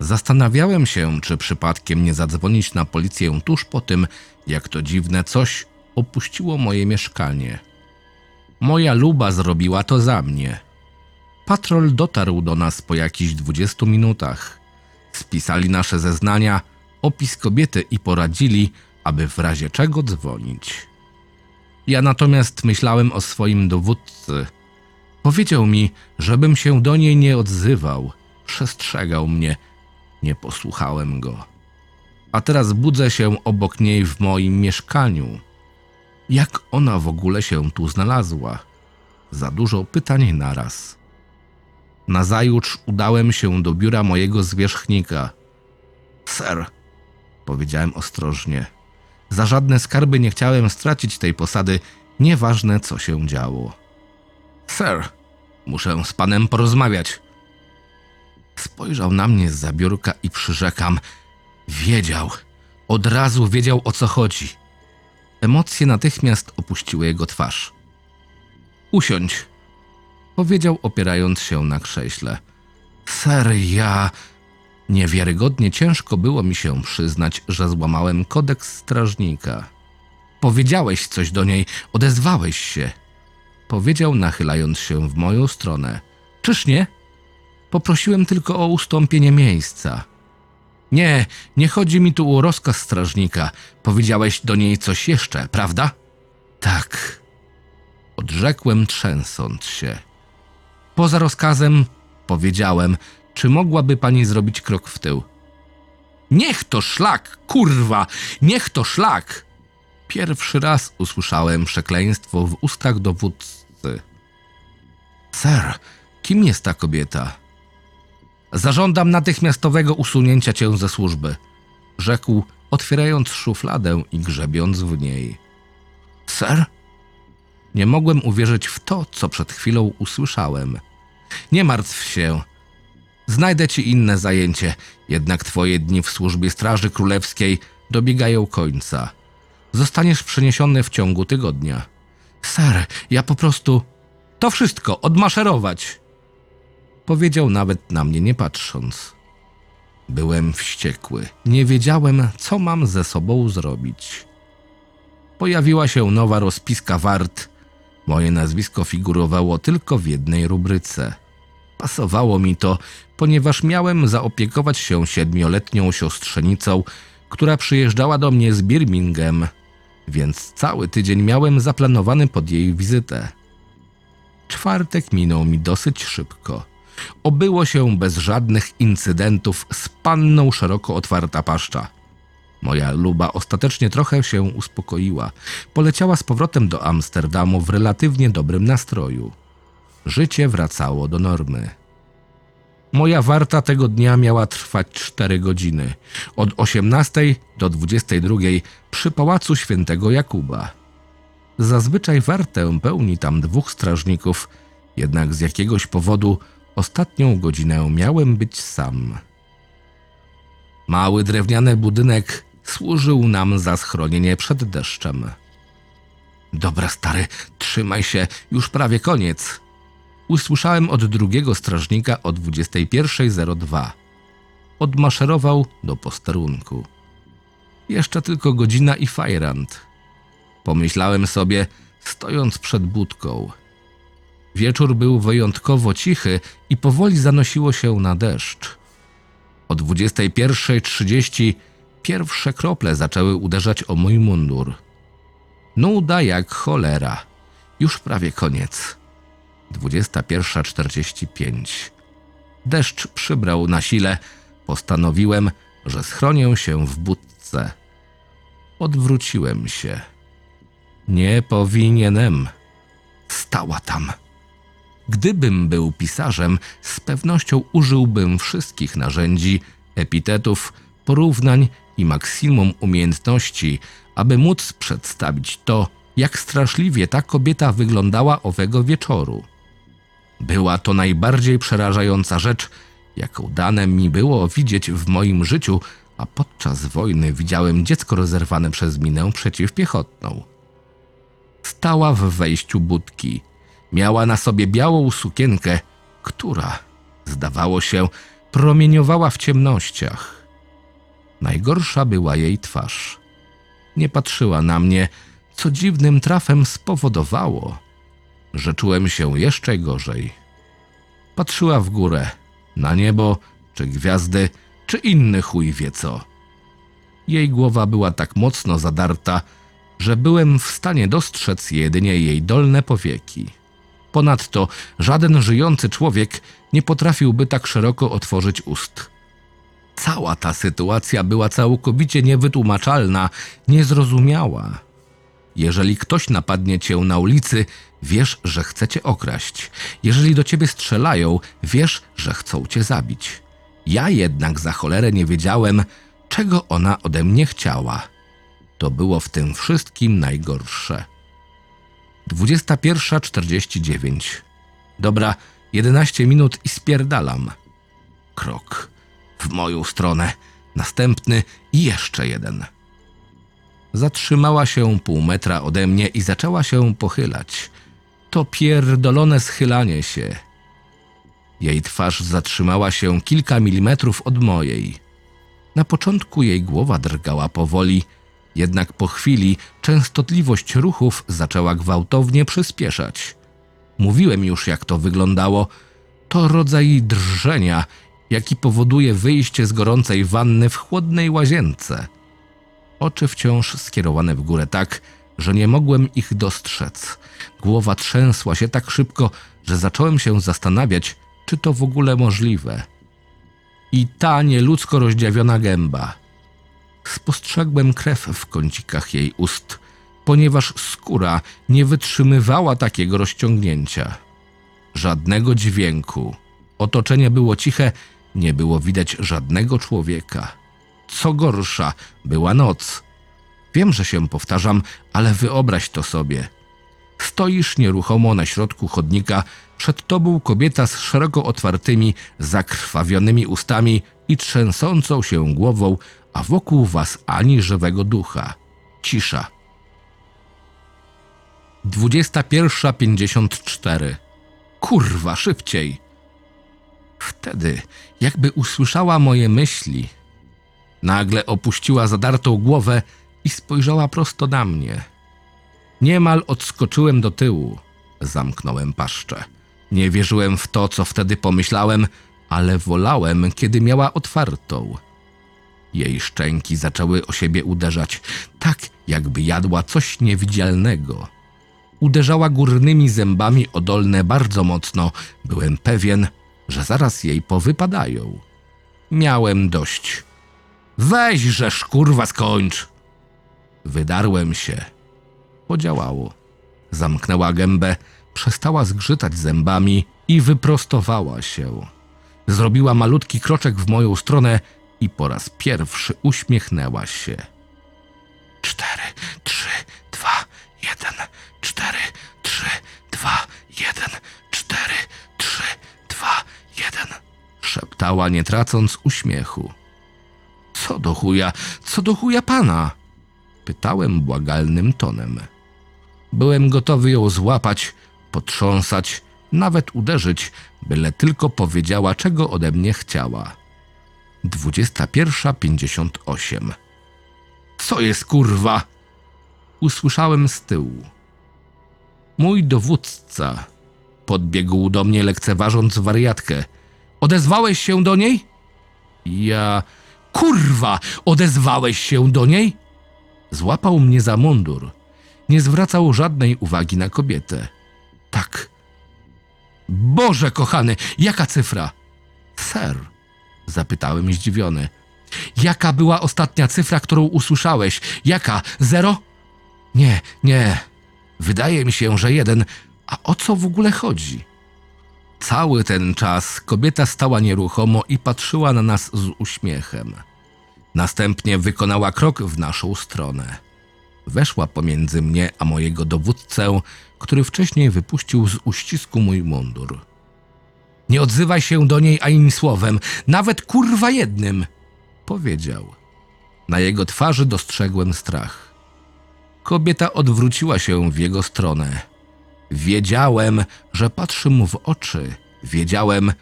Zastanawiałem się, czy przypadkiem nie zadzwonić na policję tuż po tym, jak to dziwne coś opuściło moje mieszkanie. Moja luba zrobiła to za mnie. Patrol dotarł do nas po jakichś 20 minutach. Spisali nasze zeznania, opis kobiety i poradzili, aby w razie czego dzwonić. Ja natomiast myślałem o swoim dowódcy. Powiedział mi, żebym się do niej nie odzywał. Przestrzegał mnie. Nie posłuchałem go. A teraz budzę się obok niej w moim mieszkaniu. Jak ona w ogóle się tu znalazła? Za dużo pytań naraz. Nazajutrz udałem się do biura mojego zwierzchnika. Ser, powiedziałem ostrożnie. Za żadne skarby nie chciałem stracić tej posady, nieważne co się działo. Sir, muszę z panem porozmawiać. Spojrzał na mnie z biurka i przyrzekam, wiedział, od razu wiedział o co chodzi. Emocje natychmiast opuściły jego twarz. Usiądź, powiedział opierając się na krześle. Ser, ja... Niewiarygodnie ciężko było mi się przyznać, że złamałem kodeks strażnika. Powiedziałeś coś do niej, odezwałeś się. Powiedział, nachylając się w moją stronę. Czyż nie? Poprosiłem tylko o ustąpienie miejsca. Nie, nie chodzi mi tu o rozkaz strażnika. Powiedziałeś do niej coś jeszcze, prawda? Tak. Odrzekłem, trzęsąc się. Poza rozkazem powiedziałem, czy mogłaby pani zrobić krok w tył. Niech to szlak, kurwa! Niech to szlak! Pierwszy raz usłyszałem przekleństwo w ustach dowódcy. Sir, kim jest ta kobieta? Zażądam natychmiastowego usunięcia cię ze służby, rzekł, otwierając szufladę i grzebiąc w niej. Sir? Nie mogłem uwierzyć w to, co przed chwilą usłyszałem. Nie martw się. Znajdę ci inne zajęcie, jednak twoje dni w służbie Straży Królewskiej dobiegają końca. Zostaniesz przeniesiony w ciągu tygodnia. Ser, ja po prostu. To wszystko, odmaszerować! Powiedział nawet na mnie nie patrząc. Byłem wściekły. Nie wiedziałem, co mam ze sobą zrobić. Pojawiła się nowa rozpiska wart. Moje nazwisko figurowało tylko w jednej rubryce. Pasowało mi to, ponieważ miałem zaopiekować się siedmioletnią siostrzenicą, która przyjeżdżała do mnie z Birmingham, więc cały tydzień miałem zaplanowany pod jej wizytę. Czwartek minął mi dosyć szybko. Obyło się bez żadnych incydentów z panną szeroko otwarta paszcza. Moja luba ostatecznie trochę się uspokoiła. Poleciała z powrotem do Amsterdamu w relatywnie dobrym nastroju. Życie wracało do normy. Moja warta tego dnia miała trwać 4 godziny, od 18 do 22 przy pałacu świętego Jakuba. Zazwyczaj wartę pełni tam dwóch strażników, jednak z jakiegoś powodu ostatnią godzinę miałem być sam. Mały drewniany budynek służył nam za schronienie przed deszczem. Dobra, stary, trzymaj się, już prawie koniec. Usłyszałem od drugiego strażnika o 21.02. Odmaszerował do posterunku. Jeszcze tylko godzina i fajrant. Pomyślałem sobie, stojąc przed budką. Wieczór był wyjątkowo cichy i powoli zanosiło się na deszcz. O 21.30 pierwsze krople zaczęły uderzać o mój mundur. Nuda jak cholera. Już prawie koniec. 21.45. Deszcz przybrał na sile. Postanowiłem, że schronię się w budce. Odwróciłem się. Nie powinienem. Stała tam. Gdybym był pisarzem, z pewnością użyłbym wszystkich narzędzi, epitetów, porównań i maksimum umiejętności, aby móc przedstawić to, jak straszliwie ta kobieta wyglądała owego wieczoru. Była to najbardziej przerażająca rzecz, jaką dane mi było widzieć w moim życiu, a podczas wojny widziałem dziecko rozerwane przez minę przeciwpiechotną. Stała w wejściu budki. Miała na sobie białą sukienkę, która, zdawało się, promieniowała w ciemnościach. Najgorsza była jej twarz. Nie patrzyła na mnie, co dziwnym trafem spowodowało, że czułem się jeszcze gorzej. Patrzyła w górę, na niebo, czy gwiazdy, czy inny chuj wie co. Jej głowa była tak mocno zadarta, że byłem w stanie dostrzec jedynie jej dolne powieki. Ponadto żaden żyjący człowiek nie potrafiłby tak szeroko otworzyć ust. Cała ta sytuacja była całkowicie niewytłumaczalna, niezrozumiała. Jeżeli ktoś napadnie cię na ulicy, wiesz, że chce cię okraść. Jeżeli do ciebie strzelają, wiesz, że chcą cię zabić. Ja jednak za cholerę nie wiedziałem, czego ona ode mnie chciała. To było w tym wszystkim najgorsze. 21.49. Dobra, 11 minut i spierdalam. Krok. W moją stronę. Następny i jeszcze jeden. Zatrzymała się pół metra ode mnie i zaczęła się pochylać. To pierdolone schylanie się. Jej twarz zatrzymała się kilka milimetrów od mojej. Na początku jej głowa drgała powoli, jednak po chwili częstotliwość ruchów zaczęła gwałtownie przyspieszać. Mówiłem już, jak to wyglądało. To rodzaj drżenia, jaki powoduje wyjście z gorącej wanny w chłodnej łazience. Oczy wciąż skierowane w górę tak, że nie mogłem ich dostrzec. Głowa trzęsła się tak szybko, że zacząłem się zastanawiać, czy to w ogóle możliwe. I ta nieludzko rozdziawiona gęba. Spostrzegłem krew w kącikach jej ust, ponieważ skóra nie wytrzymywała takiego rozciągnięcia. Żadnego dźwięku. Otoczenie było ciche, nie było widać żadnego człowieka. Co gorsza, była noc. Wiem, że się powtarzam, ale wyobraź to sobie. Stoisz nieruchomo na środku chodnika, przed tobą kobieta z szeroko otwartymi, zakrwawionymi ustami i trzęsącą się głową, a wokół was ani żywego ducha. Cisza. 21.54. Kurwa, szybciej. Wtedy, jakby usłyszała moje myśli, nagle opuściła zadartą głowę i spojrzała prosto na mnie. Niemal odskoczyłem do tyłu. Zamknąłem paszczę. Nie wierzyłem w to, co wtedy pomyślałem, ale wolałem, kiedy miała otwartą. Jej szczęki zaczęły o siebie uderzać, tak jakby jadła coś niewidzialnego. Uderzała górnymi zębami o dolne bardzo mocno. Byłem pewien, że zaraz jej powypadają. Miałem dość. Weź, żeż kurwa skończ! Wydarłem się. Podziałało. Zamknęła gębę, przestała zgrzytać zębami i wyprostowała się. Zrobiła malutki kroczek w moją stronę i po raz pierwszy uśmiechnęła się. Cztery, trzy, dwa, jeden, cztery, trzy, dwa, jeden, cztery, trzy, dwa, jeden. Szeptała, nie tracąc uśmiechu. Co do chuja, co do chuja pana? Pytałem błagalnym tonem. Byłem gotowy ją złapać, potrząsać, nawet uderzyć, byle tylko powiedziała, czego ode mnie chciała. 21.58 Co jest kurwa? Usłyszałem z tyłu. Mój dowódca podbiegł do mnie lekceważąc wariatkę. Odezwałeś się do niej? Ja... Kurwa! Odezwałeś się do niej? Złapał mnie za mundur. Nie zwracał żadnej uwagi na kobietę. Tak. Boże kochany, jaka cyfra? Ser, zapytałem zdziwiony. Jaka była ostatnia cyfra, którą usłyszałeś? Jaka? Zero? Nie, nie. Wydaje mi się, że jeden. A o co w ogóle chodzi? Cały ten czas kobieta stała nieruchomo i patrzyła na nas z uśmiechem. Następnie wykonała krok w naszą stronę. Weszła pomiędzy mnie a mojego dowódcę, który wcześniej wypuścił z uścisku mój mundur. Nie odzywaj się do niej ani słowem, nawet kurwa jednym, powiedział. Na jego twarzy dostrzegłem strach. Kobieta odwróciła się w jego stronę. Wiedziałem, że patrzy mu w oczy. Wiedziałem,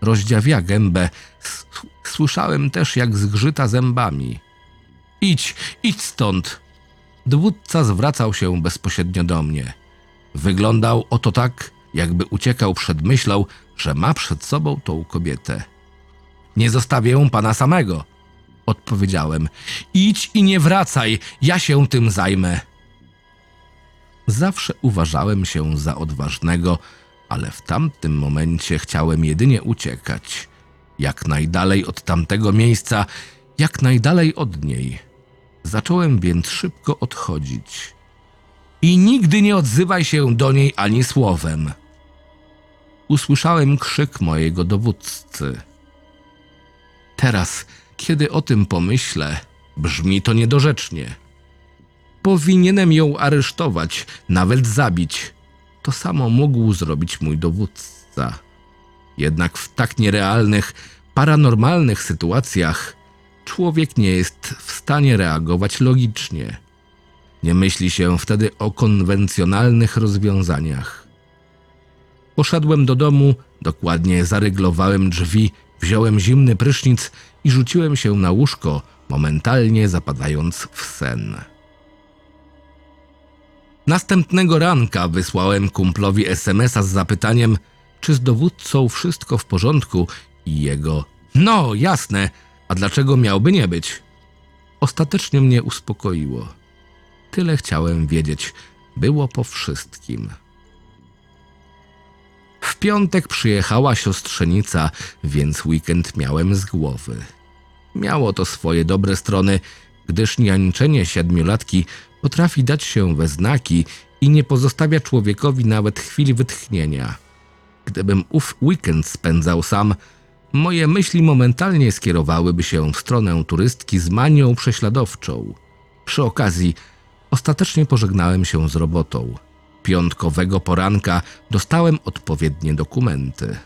Rozdziawia gębę. S- Słyszałem też, jak zgrzyta zębami. Idź, idź stąd! Dowódca zwracał się bezpośrednio do mnie. Wyglądał oto tak, jakby uciekał przed myślą, że ma przed sobą tą kobietę. Nie zostawię pana samego, odpowiedziałem. Idź i nie wracaj, ja się tym zajmę. Zawsze uważałem się za odważnego, ale w tamtym momencie chciałem jedynie uciekać. Jak najdalej od tamtego miejsca, jak najdalej od niej. Zacząłem więc szybko odchodzić. I nigdy nie odzywaj się do niej ani słowem. Usłyszałem krzyk mojego dowódcy. Teraz, kiedy o tym pomyślę, brzmi to niedorzecznie. Powinienem ją aresztować, nawet zabić. To samo mógł zrobić mój dowódca. Jednak w tak nierealnych, paranormalnych sytuacjach człowiek nie jest w stanie reagować logicznie. Nie myśli się wtedy o konwencjonalnych rozwiązaniach. Poszedłem do domu, dokładnie zaryglowałem drzwi, wziąłem zimny prysznic i rzuciłem się na łóżko, momentalnie zapadając w sen. Następnego ranka wysłałem kumplowi SMS-a z zapytaniem, czy z dowódcą wszystko w porządku i jego no, jasne, a dlaczego miałby nie być? Ostatecznie mnie uspokoiło. Tyle chciałem wiedzieć. Było po wszystkim. W piątek przyjechała siostrzenica, więc weekend miałem z głowy. Miało to swoje dobre strony, gdyż niańczenie siedmiolatki potrafi dać się we znaki i nie pozostawia człowiekowi nawet chwili wytchnienia. Gdybym ów weekend spędzał sam, moje myśli momentalnie skierowałyby się w stronę turystki z manią prześladowczą. Przy okazji, ostatecznie pożegnałem się z robotą. Piątkowego poranka dostałem odpowiednie dokumenty.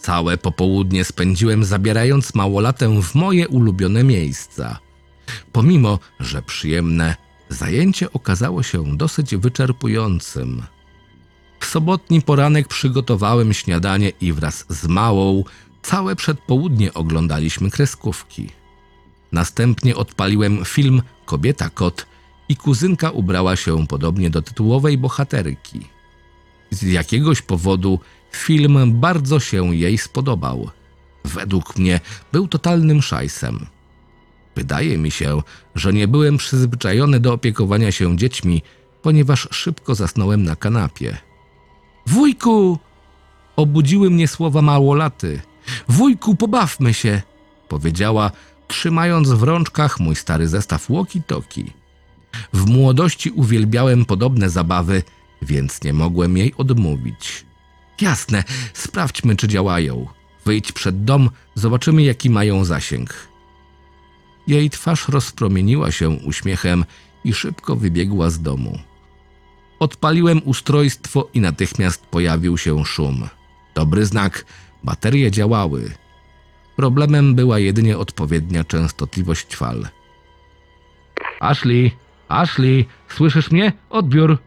Całe popołudnie spędziłem zabierając małolatę w moje ulubione miejsca. Pomimo, że przyjemne, zajęcie okazało się dosyć wyczerpującym. W sobotni poranek przygotowałem śniadanie i wraz z małą całe przedpołudnie oglądaliśmy kreskówki. Następnie odpaliłem film Kobieta Kot i kuzynka ubrała się podobnie do tytułowej bohaterki. Z jakiegoś powodu film bardzo się jej spodobał. Według mnie był totalnym szajsem. Wydaje mi się, że nie byłem przyzwyczajony do opiekowania się dziećmi, ponieważ szybko zasnąłem na kanapie. Wujku! Obudziły mnie słowa małolaty. Wujku, pobawmy się! Powiedziała, trzymając w rączkach mój stary zestaw walkie-talkie. W młodości uwielbiałem podobne zabawy, więc nie mogłem jej odmówić. Jasne, sprawdźmy, czy działają. Wyjdź przed dom, zobaczymy, jaki mają zasięg. Jej twarz rozpromieniła się uśmiechem i szybko wybiegła z domu. Odpaliłem ustrojstwo i natychmiast pojawił się szum. Dobry znak, baterie działały. Problemem była jedynie odpowiednia częstotliwość fal. Ashley, Ashley, słyszysz mnie? Odbiór.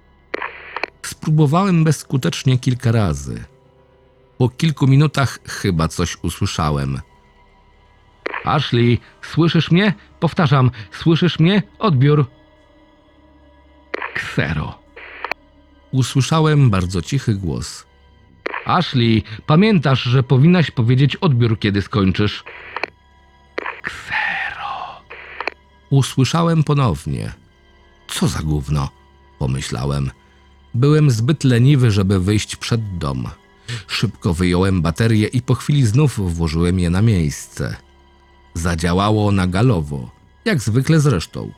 Spróbowałem bezskutecznie kilka razy. Po kilku minutach chyba coś usłyszałem. Ashley, słyszysz mnie? Powtarzam, słyszysz mnie? Odbiór. Ksero. Usłyszałem bardzo cichy głos. Ashley, pamiętasz, że powinnaś powiedzieć odbiór, kiedy skończysz? Ksero. Usłyszałem ponownie. Co za gówno? Pomyślałem. Byłem zbyt leniwy, żeby wyjść przed dom. Szybko wyjąłem baterię i po chwili znów włożyłem je na miejsce. Zadziałało na galowo, jak zwykle zresztą.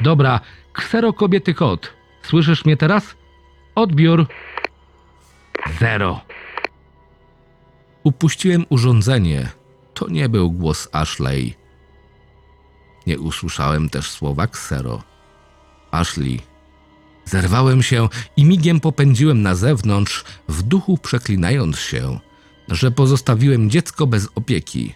Dobra, ksero kobiety kot. Słyszysz mnie teraz? Odbiór. Zero. Upuściłem urządzenie. To nie był głos Ashley. Nie usłyszałem też słowa ksero. Ashley. Zerwałem się i migiem popędziłem na zewnątrz, w duchu przeklinając się, że pozostawiłem dziecko bez opieki.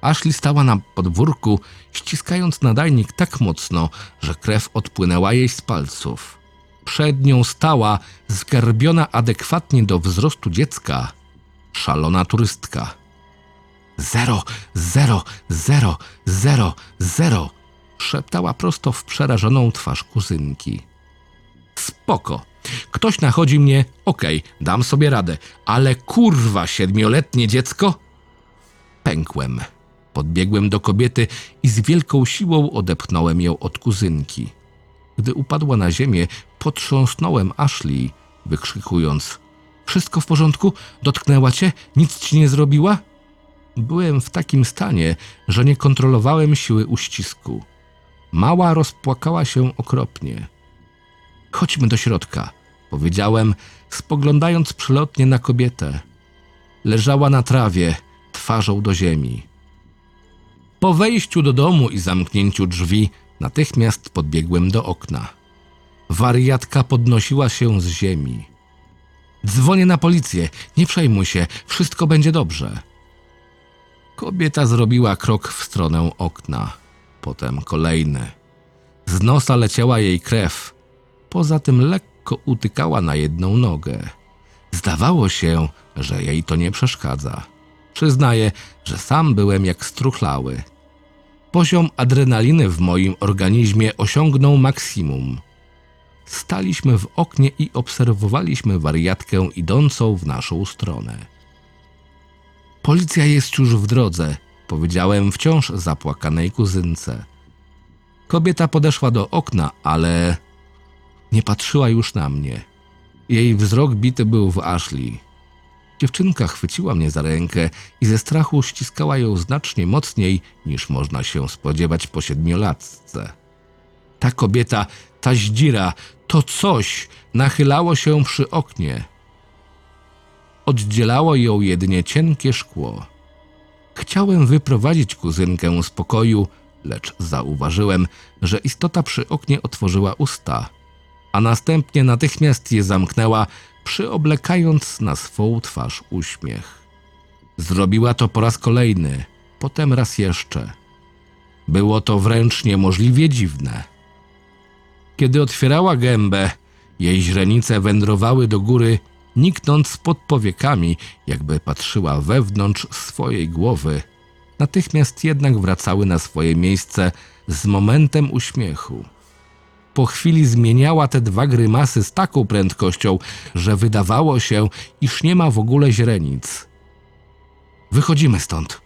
Ashley stała na podwórku, ściskając nadajnik tak mocno, że krew odpłynęła jej z palców. Przed nią stała, zgarbiona adekwatnie do wzrostu dziecka, szalona turystka. Zero, zero, zero, zero, zero, szeptała prosto w przerażoną twarz kuzynki. Spoko. Ktoś nachodzi mnie, okej, dam sobie radę, ale kurwa, siedmioletnie dziecko? Pękłem. Podbiegłem do kobiety i z wielką siłą odepchnąłem ją od kuzynki. Gdy upadła na ziemię, potrząsnąłem Ashley, wykrzykując: Wszystko w porządku? Dotknęła cię? Nic ci nie zrobiła? Byłem w takim stanie, że nie kontrolowałem siły uścisku. Mała rozpłakała się okropnie. Chodźmy do środka, powiedziałem, spoglądając przelotnie na kobietę. Leżała na trawie, twarzą do ziemi. Po wejściu do domu i zamknięciu drzwi, natychmiast podbiegłem do okna. Wariatka podnosiła się z ziemi. Dzwonię na policję, nie przejmuj się, wszystko będzie dobrze. Kobieta zrobiła krok w stronę okna, potem kolejny. Z nosa leciała jej krew, poza tym lekko utykała na jedną nogę. Zdawało się, że jej to nie przeszkadza. Przyznaję, że sam byłem jak struchlały. Poziom adrenaliny w moim organizmie osiągnął maksimum. Staliśmy w oknie i obserwowaliśmy wariatkę idącą w naszą stronę. Policja jest już w drodze, powiedziałem wciąż zapłakanej kuzynce. Kobieta podeszła do okna, ale nie patrzyła już na mnie. Jej wzrok bity był w Ashley. Dziewczynka chwyciła mnie za rękę i ze strachu ściskała ją znacznie mocniej niż można się spodziewać po siedmiolatce. Ta kobieta, ta zdzira, to coś nachylało się przy oknie. Oddzielało ją jedynie cienkie szkło. Chciałem wyprowadzić kuzynkę z pokoju, lecz zauważyłem, że istota przy oknie otworzyła usta, a następnie natychmiast je zamknęła, przyoblekając na swą twarz uśmiech. Zrobiła to po raz kolejny, potem raz jeszcze. Było to wręcz niemożliwie dziwne. Kiedy otwierała gębę, jej źrenice wędrowały do góry, niknąc pod powiekami, jakby patrzyła wewnątrz swojej głowy. Natychmiast jednak wracały na swoje miejsce z momentem uśmiechu. Po chwili zmieniała te dwa grymasy z taką prędkością, że wydawało się, iż nie ma w ogóle źrenic. Wychodzimy stąd.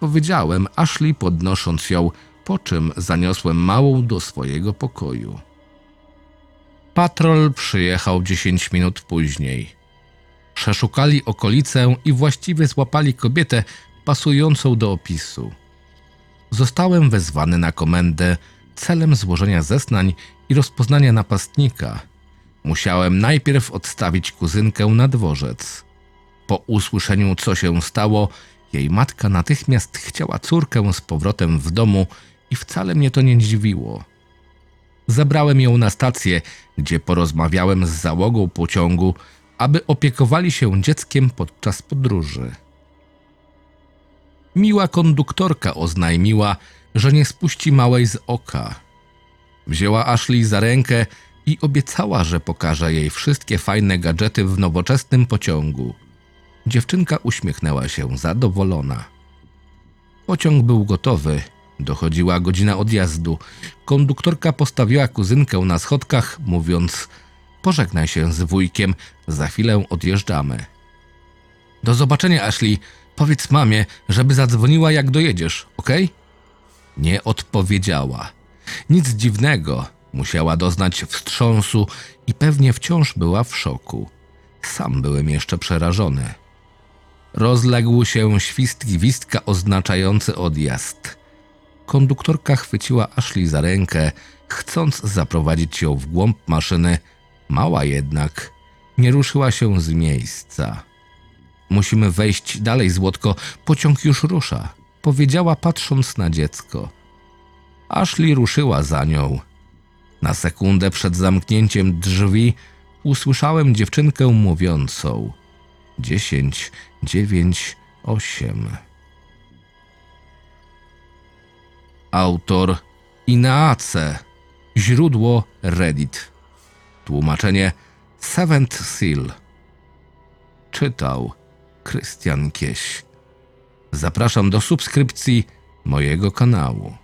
Powiedziałem Ashley podnosząc ją, po czym zaniosłem małą do swojego pokoju. Patrol przyjechał 10 minut później. Przeszukali okolicę i właściwie złapali kobietę pasującą do opisu. Zostałem wezwany na komendę celem złożenia zeznań i rozpoznania napastnika. Musiałem najpierw odstawić kuzynkę na dworzec. Po usłyszeniu, co się stało, jej matka natychmiast chciała córkę z powrotem w domu i wcale mnie to nie dziwiło. Zabrałem ją na stację, gdzie porozmawiałem z załogą pociągu, aby opiekowali się dzieckiem podczas podróży. Miła konduktorka oznajmiła, że nie spuści małej z oka. Wzięła Ashley za rękę i obiecała, że pokaże jej wszystkie fajne gadżety w nowoczesnym pociągu. Dziewczynka uśmiechnęła się zadowolona. Pociąg był gotowy. Dochodziła godzina odjazdu. Konduktorka postawiła kuzynkę na schodkach, mówiąc: Pożegnaj się z wujkiem, za chwilę odjeżdżamy. Do zobaczenia, Ashley. Powiedz mamie, żeby zadzwoniła, jak dojedziesz, ok? Nie odpowiedziała. Nic dziwnego, musiała doznać wstrząsu i pewnie wciąż była w szoku. Sam byłem jeszcze przerażony. Rozległ się świst gwizdka oznaczający odjazd. Konduktorka chwyciła Ashley za rękę, chcąc zaprowadzić ją w głąb maszyny. Mała jednak nie ruszyła się z miejsca. Musimy wejść dalej, Złotko, pociąg już rusza, powiedziała patrząc na dziecko. Ashley ruszyła za nią. Na sekundę przed zamknięciem drzwi usłyszałem dziewczynkę mówiącą: dziesięć, dziewięć, osiem. Autor Inaace. Źródło Reddit. Tłumaczenie Seventh Seal. Czytał Krystian Kieś. Zapraszam do subskrypcji mojego kanału.